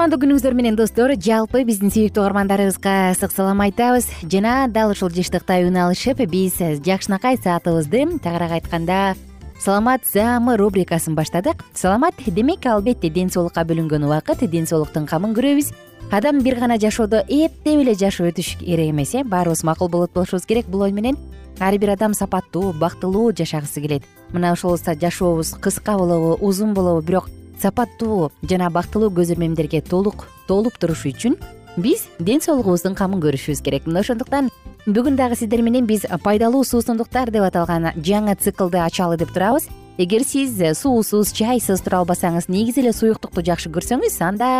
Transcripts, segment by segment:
кутмандуу күнүңүздөр менен достор жалпы биздин сүйүктүү угармандарыбызга ысык салам айтабыз. Жана дал ушул жыштыкта үн алышып биз жакшынакай саатыбызды тагыраак айтканда саламат саамы рубрикасын баштадык. Саламат демек албетте ден соолукка бөлүнгөн убакыт ден соолуктун камын көрөбүз адам бир гана жашоодо эптеп эле жашап өтүш керек эмес э? Баарыбыз макул болот болушубуз керек бул ой менен. Ар бир адам сапаттуу бактылуу жашагысы келет. Мына ошол жашообуз кыска болобу узун болобу бирок сапаттуу жана бактылуу көз ирмемдерге толук толуп турушу үчүн биз ден соолугубуздун камын көрүшүбүз керек. Мына ошондуктан бүгүн дагы сиздер менен биз пайдалуу суусундуктар деп аталган жаңы циклды ачалы деп турабыз. Эгер сиз суусуз чайсыз тура албасаңыз негизи эле суюктукту жакшы көрсөңүз анда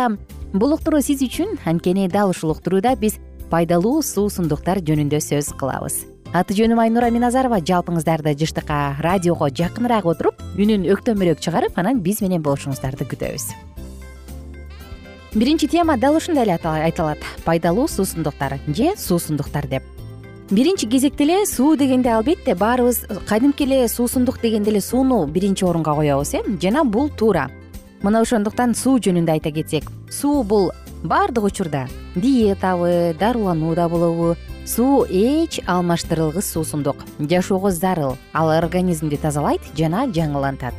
бул уктуруу сиз үчүн анткени дал ушул уктурууда биз пайдалуу суусундуктар жөнүндө сөз кылабыз аты жөнүм айнура миназарова. Жалпыңыздарды жыштыкка радиого жакыныраак отуруп үнүн өктөмүрөөк чыгарып анан биз менен болушуңуздарды күтөбүз. Биринчи тема дал ушундай эле айтылат. Пайдалуу суусундуктар же суусундуктар деп. Биринчи кезекте эле суу дегенде албетте баарыбыз кадимки эле суусундук дегенде эле сууну биринчи орунга коебуз э? Жана бул туура. Мына ошондуктан суу жөнүндө айта кетсек. Суу бул баардык учурда. Диетабы дарыланууда болобу суу эч алмаштырылгыс суусундук. Жашоого зарыл ал организмди тазалайт жана жаңылантат.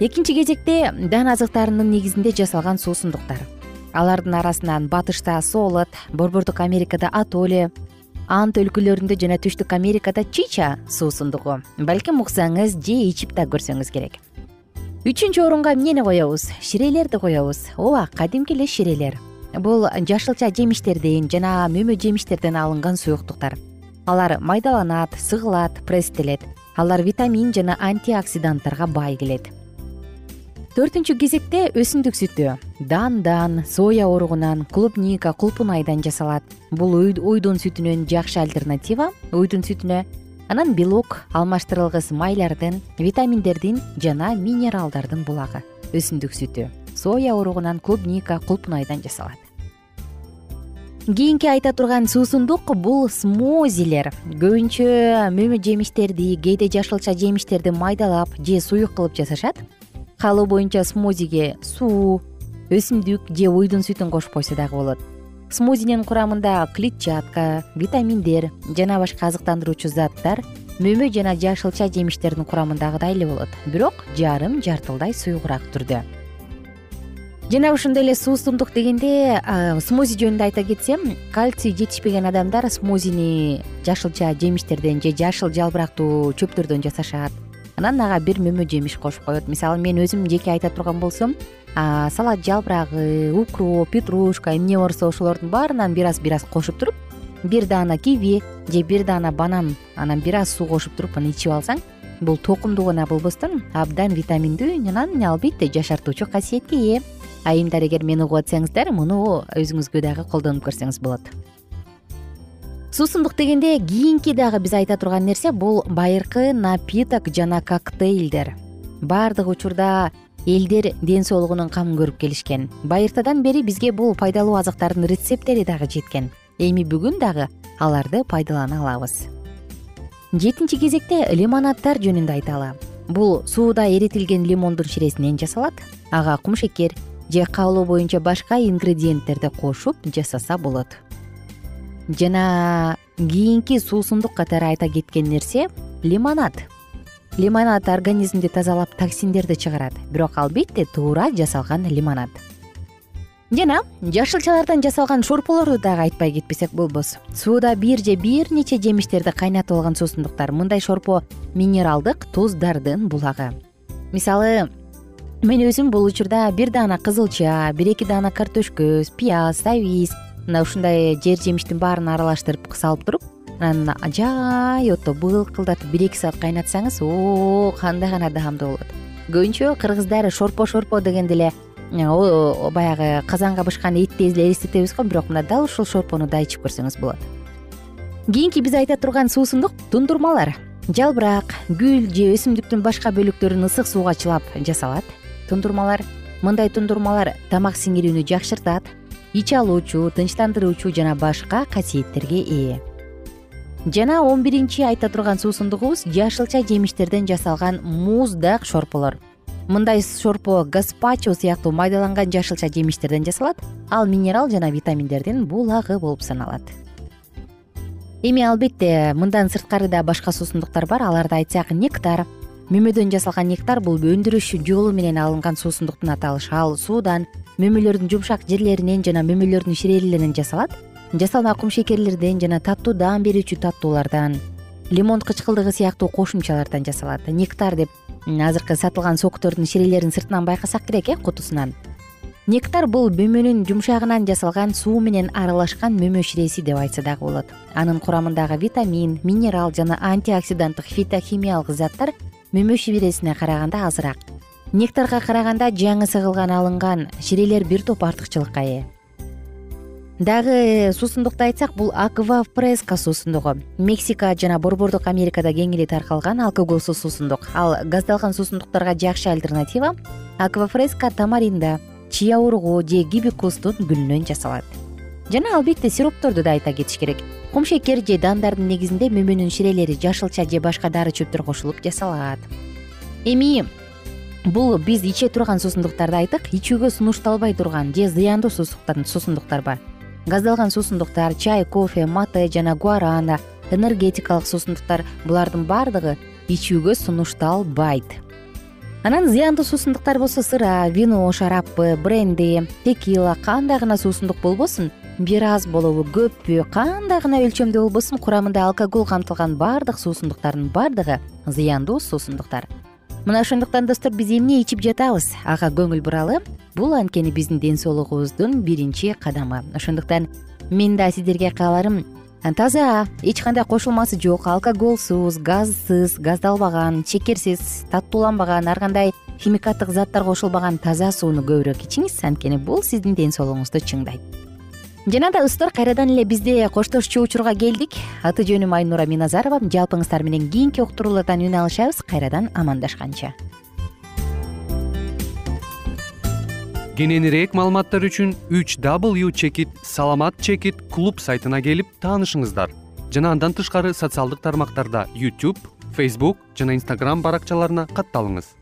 Экинчи кезекте дан азыктарынын негизинде жасалган суусундуктар. Алардын арасынан батышта солод борбордук америкада атоле ант өлкөлөрүндө жана түштүк америкада чича суусундугу. Балким уксаңыз же ичип да көрсөңүз керек. Үчүнчү орунга эмнени коебуз ширелерди коебуз ооба кадимки эле ширелер бул жашылча жемиштерден жана мөмө жемиштерден алынган суюктуктар. Алар майдаланат сыгылат пресстелет. Алар витамин жана антиоксиданттарга бай келет. Төртүнчү кезекте өсүмдүк сүтү. Дандан соя уругунан клубника кулпунайдан жасалат. Бул уйдун сүтүнөн жакшы альтернатива. Уйдун сүтүнө анан белок алмаштырылгыс майлардын витаминдердин жана минералдардын булагы өсүмдүк сүтү соя уругунан клубника кулпунайдан жасалат. Кийинки айта турган суусундук бул смозилер көбүнчө мөмө жемиштерди кээде жашылча жемиштерди майдалап же суюк кылып жасашат. Каалоо боюнча смозиге суу өсүмдүк же уйдун сүтүн кошуп койсо дагы болот. Смозинин курамында клетчатка витаминдер жана башка азыктандыруучу заттар мөмө жана жашылча жемиштердин курамындагыдай эле болот. Бирок жарым жартылдай суюгураак түрдө. Жана ошондой эле суусундук дегенде смози жөнүндө айта кетсем кальций жетишпеген адамдар смозини жашылча жемиштерден же жашыл жалбырактуу чөптөрдөн жасашат. Анан ага бир мөмө жемиш кошуп коет. Мисалы мен өзүм жеке айта турган болсом салат жалбырагы укроп петрушка эмне барса ошолордун баарынан бир аз бир аз кошуп туруп бир даана киви же бир даана банан анан бир аз суу кошуп туруп аны ичип алсаң бул токумду гана болбостон абдан витаминдүү анан албетте жашартуучу касиетке ээ. Айымдар эгер мени угуп атсаңыздар муну өзүңүзгө дагы колдонуп көрсөңүз болот. Суусундук дегенде кийинки дагы биз айта турган нерсе бул байыркы напиток жана коктейлдер. Баардык учурда элдер ден соолугунун камын көрүп келишкен. Байыртадан бери бизге бул пайдалуу азыктардын рецепттери дагы жеткен эми бүгүн дагы аларды пайдалана алабыз. Жетинчи кезекте лимонаддар жөнүндө айталы бул сууда эритилген лимондун ширесинен жасалат. Ага кумшекер же каалоо боюнча башка ингредиенттерди кошуп жасаса болот. Жана кийинки суусундук катары айта кеткен нерсе лимонад. Лимонад организмди тазалап токсиндерди чыгарат. Бирок албетте туура жасалган лимонад жана жашылчалардан жасалган шорполорду дагы айтпай кетпесек болбос. Сууда бир же бир нече жемиштерди кайнатып алган суусундуктар мындай шорпо минералдык туздардын булагы. Мисалы мен өзүм бул учурда бир даана кызылча бир эки даана картөшкө пияз сабиз мына ушундай жер жемиштин баарын аралаштырып салып туруп анан жай отто былкылдатып бир эки саат кайнатсаңыз о кандай гана даамдуу болот. Көбүнчө кыргыздар шорпо шорпо дегенде эле баягы казанга бышкан этти эле элестетебиз го бирок мына дал ушул шорпону да ичип көрсөңүз болот. Кийинки биз айта турган суусундук тундурмалар. Жалбырак гүл же өсүмдүктүн башка бөлүктөрүн ысык сууга чылап жасалат. Тундурмалар мындай тундурмалар тамак сиңирүүнү жакшыртат ич алуучу тынчтандыруучу жана башка касиеттерге ээ. Жана он биринчи айта турган суусундугубуз жашылча жемиштерден жасалган муздак шорполор мындай шорпо гаспачо сыяктуу майдаланган жашылча жемиштерден жасалат. Ал минерал жана витаминдердин булагы болуп саналат. Эми албетте мындан сырткары да башка суусундуктар бар. Аларды айтсак нектар. Мөмөдөн жасалган нектар бул өндүрүш жолу менен алынган суусундуктун аталышы. Ал суудан мөмөлөрдүн жумшак жерлеринен жана мөмөлөрдүн ширелеринен жасалат. Жасалма кумшекерлерден жана таттуу даам берүүчү таттуулардан лимон кычкылдыгы сыяктуу кошумчалардан жасалат. Нектар деп азыркы сатылган соктордун ширелерин сыртынан байкасак керек э кутусунан. Нектар бул мөмөнүн жумшагынан жасалган суу менен аралашкан мөмө ширеси деп айтса дагы болот. Анын курамындагы витамин минерал жана антиоксиданттык фитохимиялык заттар мөмө ширесине караганда азыраак. Нектарга караганда жаңы сыгылган алынган ширелер бир топ артыкчылыкка ээ дагы суусундукту айтсак бул аква преска суусундугу. Мексика жана борбордук америкада кең эле таркалган алкоголсуз суусундук. Ал газдалган суусундуктарга жакшы альтернатива аква фреска тамаринда чия ургу же гибикустун гүлүнөн жасалат. Жана албетте сиропторду да айта кетиш керек. Кумшекер же дандардын негизинде мөмөнүн ширелери жашылча же башка дары чөптөр кошулуп жасалат. Эми бул биз иче турган суусундуктарды айттык ичүүгө сунушталбай турган же зыяндуу суусундуктар бар газдалган суусундуктар чай кофе мате жана гуарана энергетикалык суусундуктар булардын баардыгы ичүүгө сунушталбайт. Анан зыяндуу суусундуктар болсо сыра вино шараппы бренди текила кандай гана суусундук болбосун бир аз болобу көппү кандай гана өлчөмдө болбосун курамында алкоголь камтылган баардык суусундуктардын баардыгы зыяндуу суусундуктар мына ошондуктан достор биз эмне ичип жатабыз? Ага көңүл буралы. Бул анткени биздин ден соолугубуздун биринчи кадамы. Ошондуктан менин да сиздерге кааларым таза эч кандай кошулмасы жок. Алкоголсуз газсыз газдалбаган шекерсиз таттууланбаган ар кандай химикаттык заттар кошулбаган таза сууну көбүрөөк ичиңиз. Анткени бул сиздин ден соолугуңузду чыңдайт жана да достор кайрадан эле бизде коштошчу учурга келдик. Аты жөнүм айнура миназарова. Жалпыңыздар менен кийинки уктуруулардан үн алышабыз. Кайрадан амандашканча. Кененирээк маалыматтар үчүн үч w чекит саламат чекит клуб сайтына келип таанышыңыздар. Жана андан тышкары социалдык тармактарда youtube facebook жана instagram баракчаларына катталыңыз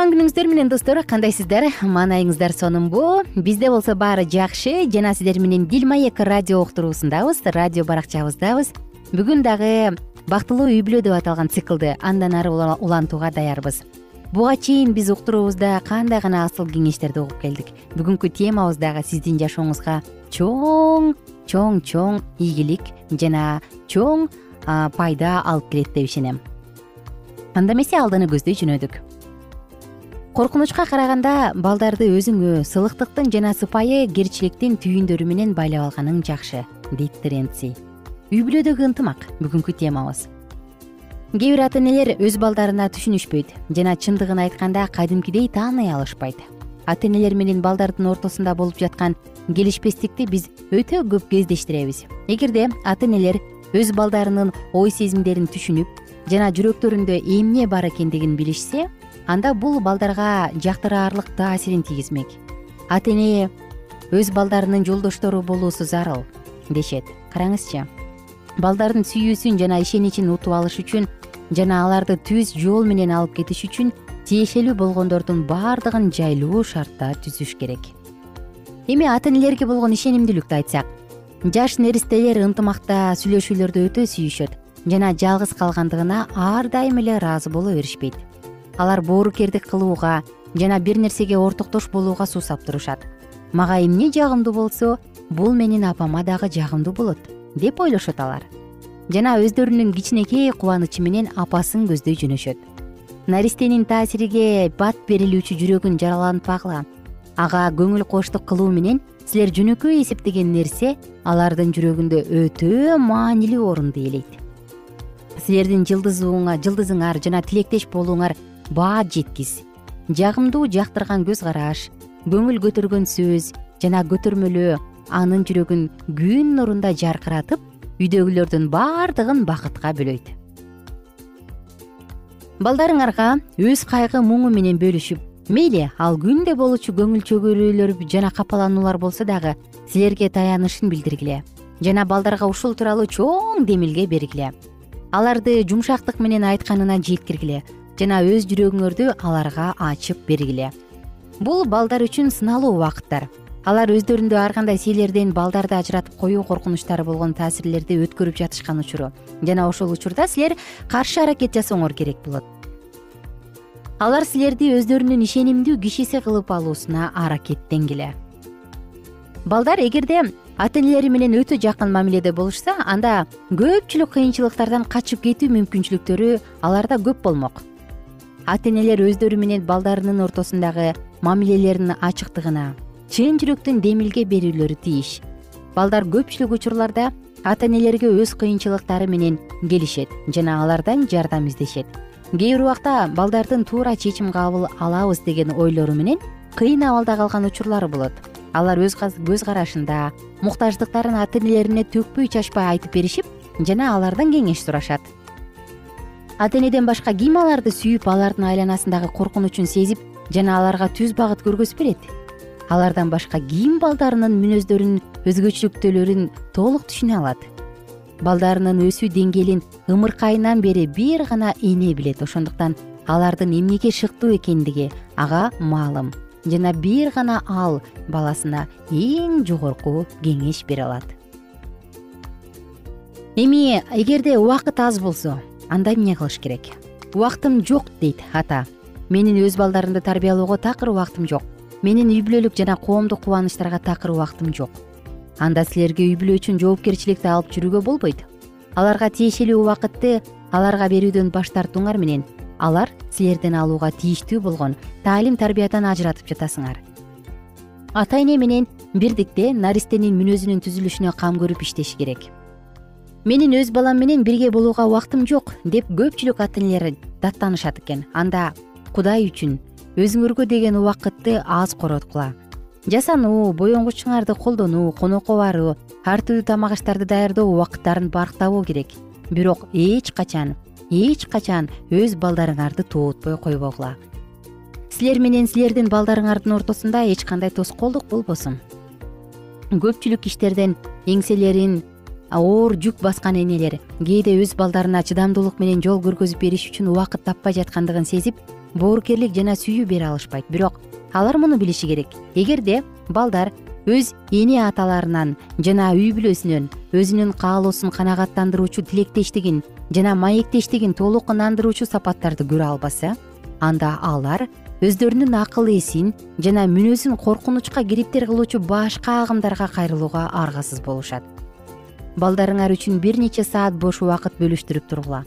кутман күнүңүздөр менен достор. Кандайсыздар маанайыңыздар сонунбу бизде болсо баары жакшы. Жана сиздер менен дил маек радио уктуруусундабыз радио баракчабыздабыз. Бүгүн дагы бактылуу үй бүлө деп аталган циклды андан ары улантууга даярбыз. Буга чейин биз уктуруубузда кандай гана асыл кеңештерди угуп келдик. Бүгүнкү темабыз дагы сиздин жашооңузга чоң чоң чоң ийгилик жана чоң пайда алып келет деп ишенем. Анда эмесе алдыны көздөй жөнөдүк коркунучка караганда балдарды өзүңө сылыктыктын жана сыпайы керчиликтин түйүндөрү менен байлап алганың жакшы дейт тренци үй бүлөдөгү ынтымак бүгүнкү темабыз. Кээ бир ата энелер өз балдарына түшүнүшпөйт жана чындыгын айтканда кадимкидей тааный алышпайт. Ата энелер менен балдардын ортосунда болуп жаткан келишпестикти биз өтө көп кездештиребиз. Эгерде ата энелер өз балдарынын ой сезимдерин түшүнүп жана жүрөктөрүндө эмне бар экендигин билишсе анда бул балдарга жактыраарлык таасирин тийгизмек. Ата эне өз балдарынын жолдоштору болуусу зарыл дешет. Караңызчы балдардын сүйүүсүн жана ишеничин утуп алыш үчүн жана аларды түз жол менен алып кетиш үчүн тиешелүү болгондордун баардыгын жайлуу шарттар түзүш керек. Эми ата энелерге болгон ишенимдүүлүктү айтсак жаш неристелер ынтымакта сүйлөшүүлөрдү өтө сүйүшөт жана жалгыз калгандыгына ар дайым эле ыраазы боло беришпейт. Алар боорукердик кылууга жана бир нерсеге ортоктош болууга суусап турушат. Мага эмне жагымдуу болсо бул менин апама дагы жагымдуу болот деп ойлошот алар. Жана өздөрүнүн кичинекей кубанычы менен апасын көздөй жөнөшөт. Наристенин таасириге бат берилүүчү жүрөгүн жаралантпагыла ага көңүл коштук кылуу менен силер жөнөкөй эсептеген нерсе алардын жүрөгүндө өтө маанилүү орунду ээлейт силердин жылдызыңар жана тилектеш болууңар баа жеткис жагымдуу жактырган көз караш көңүл көтөргөн сөз жана көтөрмөлөө анын жүрөгүн күн нурундай жаркыратып үйдөгүлөрдүн баардыгын бакытка бөлөйт. Балдарыңарга өз кайгы муңу менен бөлүшүп мейли ал күндө болчу көңүл чөгөрүүлөр жана капалануулар болсо дагы силерге таянышын билдиргиле жана балдарга ушул тууралуу чоң демилге бергиле аларды жумшактык менен айтканына жеткиргиле жана өз жүрөгүңөрдү аларга ачып бергиле. Бул балдар үчүн сыналуу убакыттар алар өздөрүндө ар кандай силерден балдарды ажыратып коюу коркунучтары болгон таасирлерди өткөрүп жатышкан учуру. Жана ошол учурда силер каршы аракет жасооңор керек болот. Алар силерди өздөрүнүн ишенимдүү кишиси кылып алуусуна аракеттенгиле. Балдар эгерде ата энелери менен өтө жакын мамиледе болушса анда көпчүлүк кыйынчылыктардан качып кетүү мүмкүнчүлүктөрү аларда көп болмок. Ата энелер өздөрү менен балдарынын ортосундагы мамилелеринин ачыктыгына чын жүрөктөн демилге берүүлөрү тийиш. Балдар көпчүлүк учурларда ата энелерге өз кыйынчылыктары менен келишет жана алардан жардам издешет. Кээ бир убакта балдардын туура чечим кабыл алабыз деген ойлору менен кыйын абалда калган учурлары болот алар өз көз карашында муктаждыктарын ата энелерине төкпөй чачпай айтып беришип жана алардан кеңеш сурашат. Ата энеден башка ким аларды сүйүп алардын айланасындагы коркунучун сезип жана аларга түз багыт көргөзүп берет. Алардан башка ким балдарынын мүнөздөрүн өзгөчөлүктөлөрүн толук түшүнө алат. Балдарынын өсүү деңгээлин ымыркайынан бери бир гана эне билет ошондуктан алардын эмнеге шыктуу экендиги ага маалым жана бир гана ал баласына эң жогорку кеңеш бере алат. Эми эгерде убакыт аз болсо анда эмне кылыш керек? Убактым жок дейт ата. Менин өз балдарымды тарбиялоого такыр убактым жок. Менин үй бүлөлүк жана коомдук кубанычтарга такыр убактым жок. Анда силерге үй бүлө үчүн жоопкерчиликти алып жүрүүгө болбойт. Аларга тиешелүү убакытты аларга берүүдөн баш тартууңар менен алар силерден алууга тийиштүү болгон таалим тарбиядан ажыратып жатасыңар. Ата эне менен бирдикте наристенин мүнөзүнүн түзүлүшүнө кам көрүп иштеши керек. Менин өз балам менен бирге болууга убактым жок деп көпчүлүк ата энелер даттанышат экен. Анда кудай үчүн өзүңөргө деген убакытты аз короткула. Жасануу боенгучуңарды колдонуу конокко баруу ар түрдүү тамак аштарды даярдоо убакыттарын барктабоо керек. Бирок эч качан эч качан өз балдарыңарды тоотпой койбогула. Силер менен силердин балдарыңардын ортосунда эч кандай тоскоолдук болбосун. Көпчүлүк иштерден эңселерин оор жүк баскан энелер кээде өз балдарына чыдамдуулук менен жол көргөзүп бериш үчүн убакыт таппай жаткандыгын сезип боорукерлик жана сүйүү бере алышпайт. Бирок алар муну билиши керек. Эгерде балдар өз эне аталарынан жана үй бүлөсүнөн өзүнүн каалоосун канагаттандыруучу тилектештигин жана маектештигин толук ынандыруучу сапаттарды көрө албаса анда алар өздөрүнүн акыл эсин жана мүнөзүн коркунучка кириптер кылуучу башка агымдарга кайрылууга аргасыз болушат. Балдарыңар үчүн бир нече саат бош убакыт бөлүштүрүп тургула.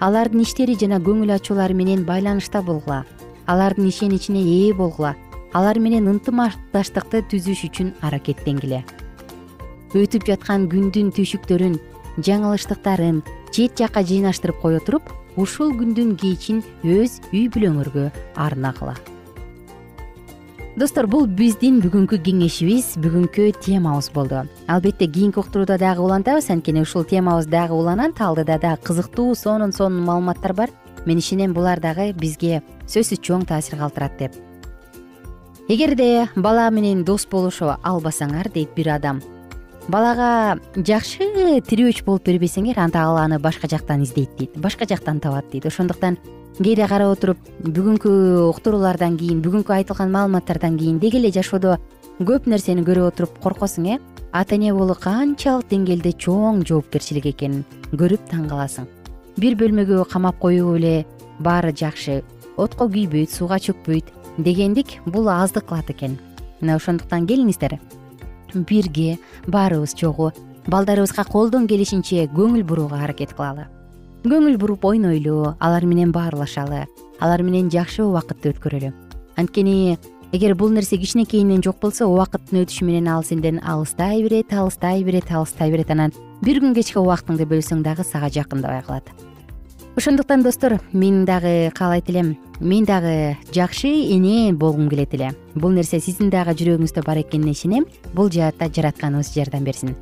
Алардын иштери жана көңүл ачуулары менен байланышта болгула. Алардын ишеничине ээ болгула. Алар менен ынтымакташтыкты түзүш үчүн аракеттенгиле. Өтүп жаткан күндүн түйшүктөрүн жаңылыштыктарын чет жакка жыйнаштырып кое туруп ушул күндүн кечин өз үй бүлөңөргө арнагыла достор бул биздин бүгүнкү кеңешибиз бүгүнкү темабыз болду. Албетте кийинки уктурууда дагы улантабыз анткени ушул темабыз дагы уланат алдыда дагы кызыктуу сонун сонун маалыматтар бар. Мен ишенем булар дагы бизге сөзсүз чоң таасир калтырат деп. Эгерде бала менен дос болушу албасаңар дейт бир адам балага жакшы тирөөч болуп бербесеңер анда ал аны башка жактан издейт дейт башка жактан табат дейт. Ошондуктан кээде карап отуруп бүгүнкү уктуруулардан кийин бүгүнкү айтылган маалыматтардан кийин деги эле жашоодо көп нерсени көрүп отуруп коркосуң э? Ата эне болуу канчалык деңгээлде чоң жоопкерчилик экенин көрүп таң каласың бир бөлмөгө камап коюп эле баары жакшы отко күйбөйт сууга чөкпөйт дегендик бул аздык кылат экен. Мына ошондуктан келиңиздер бирге баарыбыз чогуу балдарыбызга колдон келишинче көңүл бурууга аракет кылалы. Көңүл буруп ойнойлу алар менен баарлашалы алар менен жакшы убакытты өткөрөлү. Анткени эгер бул нерсе кичинекейинен жок болсо убакыттын өтүшү менен ал сенден алыстай берет алыстай берет алыстай берет анан бир күн кечке убактыңды бөлсөң дагы сага жакындабай калат ошондуктан достор мен дагы каалайт элем. Мен дагы жакшы эне болгум келет эле. Бул нерсе сиздин дагы жүрөгүңүздө бар экенине ишенем. Бул жаатта жаратканыбыз жардам берсин.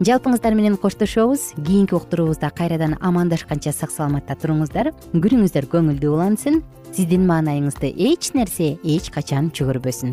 Жалпыңыздар менен коштошобуз. Кийинки уктуруубузда кайрадан амандашканча сак саламатта туруңуздар. Күнүңүздөр көңүлдүү улансын. Сиздин маанайыңызды эч нерсе эч качан чөгөрбөсүн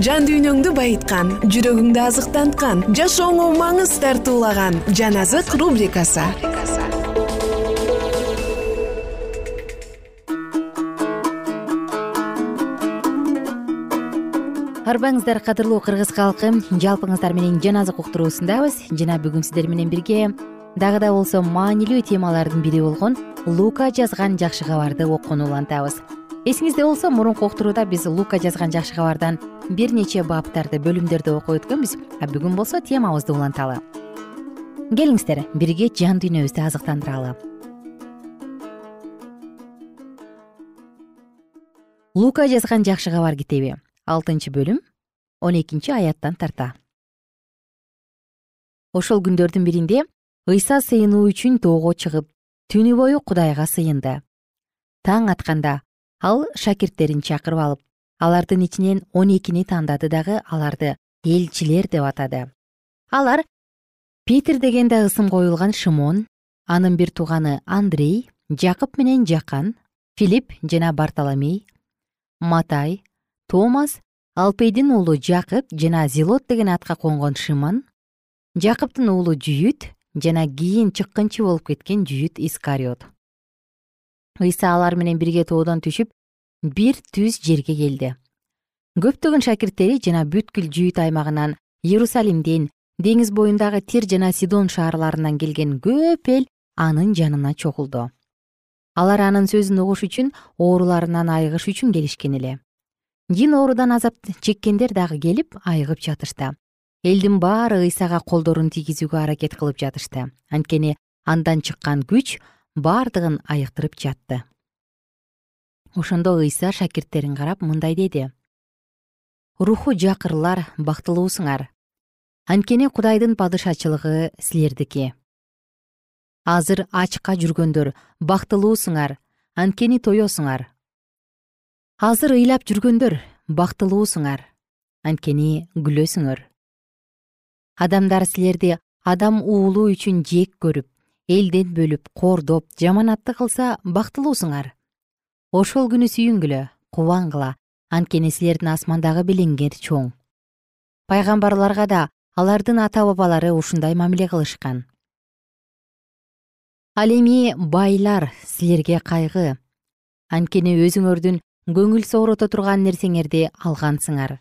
жан дүйнөңдү байыткан жүрөгүңдү азыктанткан жашооңо маңыз тартуулаган жан азык рубрикасы. Арбаңыздар кадырлуу кыргыз калкы жалпыңыздар менен жан азык уктуруусундабыз. Жана бүгүн сиздер менен бирге дагы да болсо маанилүү темалардын бири болгон лука жазган жакшы кабарды окууну улантабыз эсиңизде болсо мурунку уктурууда биз лука жазган жакшы кабардан бир нече баптарды бөлүмдөрдү окуп өткөнбүз. А бүгүн болсо темабызды уланталы. Келиңиздер бирге жан дүйнөбүздү азыктандыралы. Лука жазган жакшы кабар китеби алтынчы бөлүм он экинчи аяттан тарта. Ошол күндөрдүн биринде ыйса сыйынуу үчүн тоого чыгып түнү бою кудайга сыйынды. Таң атканда ал шакирттерин чакырып алып алардын ичинен он экини тандады дагы аларды элчилер деп атады. Алар питир деген да ысым коюлган шымон анын бир тууганы андрей жакып менен жакан филипп жана бартоломей матай томас алпейдин уулу жакып жана зилот деген атка конгон шыман жакыптын уулу жүйүт жана кийин чыккынчы болуп кеткен жүйүт искариот ыйса алар менен бирге тоодон түшүп бир түз жерге келди. Көптөгөн шакирттери жана бүткүл жүйүт аймагынан иерусалимден деңиз боюндагы тир жана сидон шаарларынан келген көп эл анын жанына чогулду. Алар анын сөзүн угуш үчүн ооруларынан айыгыш үчүн келишкен эле. Жин оорудан азап чеккендер дагы келип айыгып жатышты. Элдин баары ыйсага колдорун тийгизүүгө аракет кылып жатышты. Анткени андан чыккан күч бардыгын айыктырып жатты. Ошондо ыйса шакирттерин карап мындай деди. Руху жакырлар бактылуусуңар. Анткени кудайдын падышачылыгы силердики. Азыр ачка жүргөндөр бактылуусуңар анткени тоесуңар азыр ыйлап жүргөндөр бактылуусуңар анткени күлөсүңөр. Адамдар силерди адам уулу үчүн жек көрүп элден бөлүп кордоп жаманатты кылса бактылуусуңар ошол күнү сүйүнгүлө кубангыла анткени силердин асмандагы белеңер чоң. Пайгамбарларга да алардын ата бабалары ушундай мамиле кылышкан. Ал эми байлар силерге кайгы. Анткени өзүңөрдүн көңүл соорото турган нерсеңерди алгансыңар.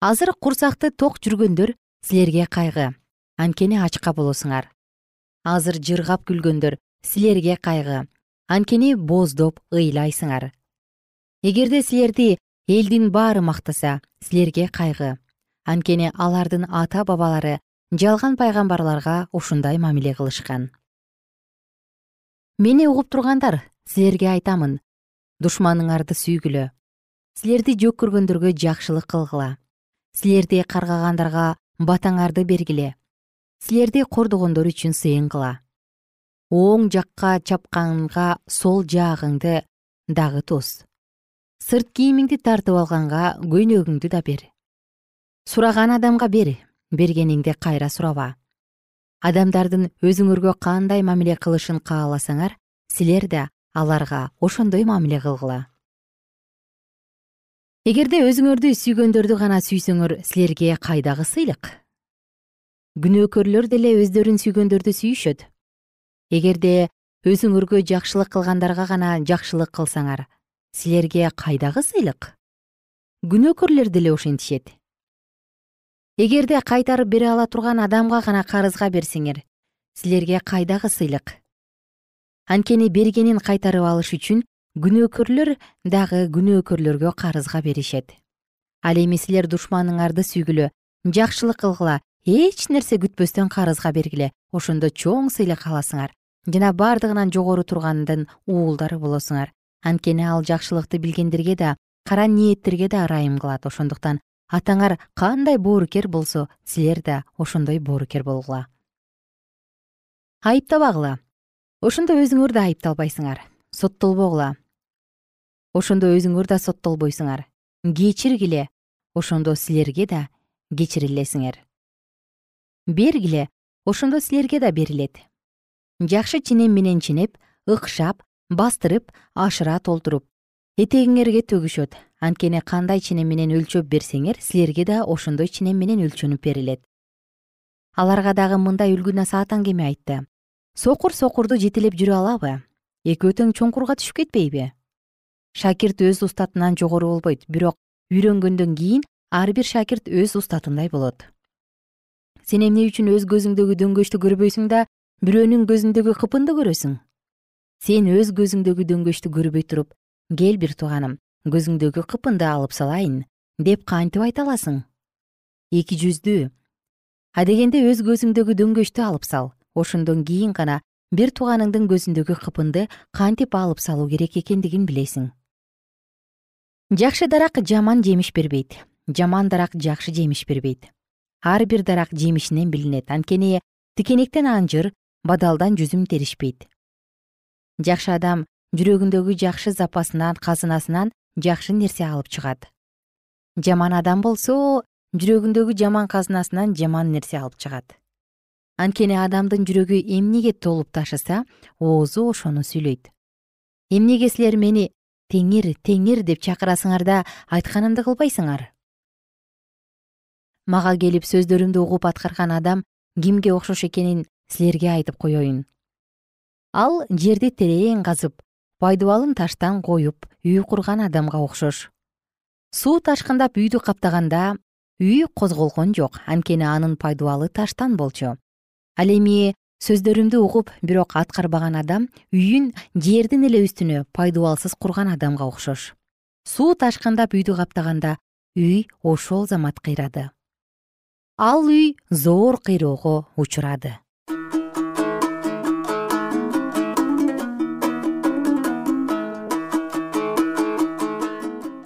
Азыр курсакты ток жүргөндөр силерге кайгы. Анткени ачка болосуңар азыр жыргап күлгөндөр силерге кайгы. Анткени бооздоп ыйлайсыңар. Эгерде силерди элдин баары мактаса силерге кайгы. Анткени алардын ата бабалары жалган пайгамбарларга ушундай мамиле кылышкан. Мени угуп тургандар силерге айтамын. Душманыңарды сүйгүлө. Силерди жек көргөндөргө жакшылык кылгыла. Силерди каргагандарга батаңарды бергиле силерди кордогондор үчүн сыйынгыла оң жакка чапканга сол жаагыңды дагы тос сырт кийимиңди тартып алганга көйнөгүңдү да бер. Сураган адамга бер бергениңди кайра сураба адамдардын өзүңөргө кандай мамиле кылышын кааласаңар силер да аларга ошондой мамиле кылгыла. Эгерде өзүңөрдү сүйгөндөрдү гана сүйсөңөр силерге кайдагы сыйлык күнөөкөрлөр деле өздөрүн сүйгөндөрдү сүйүшөт. Эгерде өзүңөргө жакшылык кылгандарга гана жакшылык кылсаңар силерге кайдагы сыйлык? Күнөөкөрлөр деле ошентишет. Эгерде кайтарып бере ала турган адамга гана карызга берсеңер силерге кайдагы сыйлык? Анткени бергенин кайтарып алыш үчүн күнөөкөрлөр дагы күнөөкөрлөргө карызга беришет. Ал эми силер душманыңарды сүйгүлө жакшылык кылгыла эч нерсе күтпөстөн карызга бергиле. Ошондо чоң сыйлык аласыңар. Жана бардыгынан жогору тургандын уулдары болосуңар. Анткени ал жакшылыкты билгендерге да кара ниеттерге да ырайым кылат. Ошондуктан атаңар кандай боорукер болсо силер да ошондой боорукер болгула айыптабагыла. Ошондо өзүңөр да айыпталбайсыңар. Соттолбогула. Ошондо өзүңөр да соттолбойсуңар. Кечиргиле. Ошондо силерге да кечирилесиңер бергиле ошондо силерге да берилет. Жакшы ченем менен ченеп ыкшап бастырып ашыра толтуруп этегиңерге төгүшөт. Анткени кандай ченем менен өлчөп берсеңер силерге да ошондой ченем менен өлчөнүп берилет. Аларга дагы мындай үлгү насаат кеме айтты. Сокур сокурду жетелеп жүрө алабы. Экөө тең чуңкурга түшүп кетпейби шакирт өз устатынан жогору болбойт бирок үйрөнгөндөн кийин ар бир шакирт өз устатындай болот сен эмне үчүн өз көзүңдөгү дөңгөчтү көрбөйсүң да бирөөнүн көзүндөгү кыпынды көрөсүң? Сен өз көзүңдөгү дөңгөчтү көрбөй туруп кел бир тууганым көзүңдөгү кыпынды алып салайын деп кантип айта аласың? Эки жүздүү адегенде өз көзүңдөгү дөңгөчтү алып сал. Ошондон кийин гана бир тууганыңдын көзүндөгү кыпынды кантип алып салуу керек экендигин билесиң. Жакшы дарак жаман жемиш бербейт. Жаман дарак жакшы жемиш бербейт ар бир дарак жемишинен билинет. Анткени тикенектен анжыр бадалдан жүзүм теришпейт жакшы адам жүрөгүндөгү жакшы запасынан казынасынан жакшы нерсе алып чыгат. Жаман адам болсо жүрөгүндөгү жаман казынасынан жаман нерсе алып чыгат. Анткени адамдын жүрөгү эмнеге толуп ташыса оозу ошону сүйлөйт. Эмнеге силер мени теңир теңир деп чакырасыңар да айтканымды кылбайсыңар мага келип сөздөрүмдү угуп аткарган адам кимге окшош экенин силерге айтып коеюн ал жерди терең казып пайдубалын таштан коюп үй курган адамга окшош. Суу ташкындап үйдү каптаганда үй козголгон жок анткени анын пайдубалы таштан болчу. Ал эми сөздөрүмдү угуп бирок аткарбаган адам үйүн жердин эле үстүнө пайдубалсыз курган адамга окшош. Суу ташкындап үйдү каптаганда үй ошол замат кыйрады ал үй зор кыйроого учурады.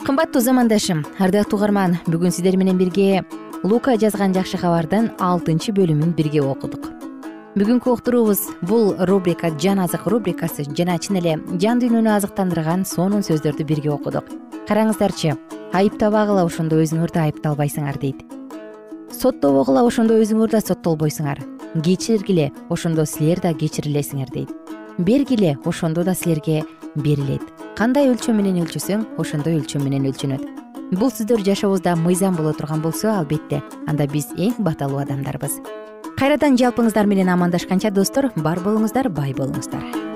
Кымбаттуу замандашым ардактуу угарман бүгүн сиздер менен бирге лука жазган жакшы кабардын алтынчы бөлүмүн бирге окудук. Бүгүнкү уктуруубуз бул рубрика жан азык рубрикасы жана чын эле жан дүйнөнү азыктандырган сонун сөздөрдү бирге окудук. Караңыздарчы айыптабагыла ошондо өзүңөрдү айыпталбайсыңар дейт соттобогула ошондо өзүңөр да соттолбойсуңар. Кечиргиле ошондо силер да кечирилесиңер дейт. Бергиле ошондо да силерге берилет. Кандай өлчөм менен өлчөсөң ошондой өлчөм менен өлчөнөт. Бул сөздөр жашообузда мыйзам боло турган болсо албетте анда биз эң баталуу адамдарбыз. Кайрадан жалпыңыздар менен амандашканча достор бар болуңуздар бай болуңуздар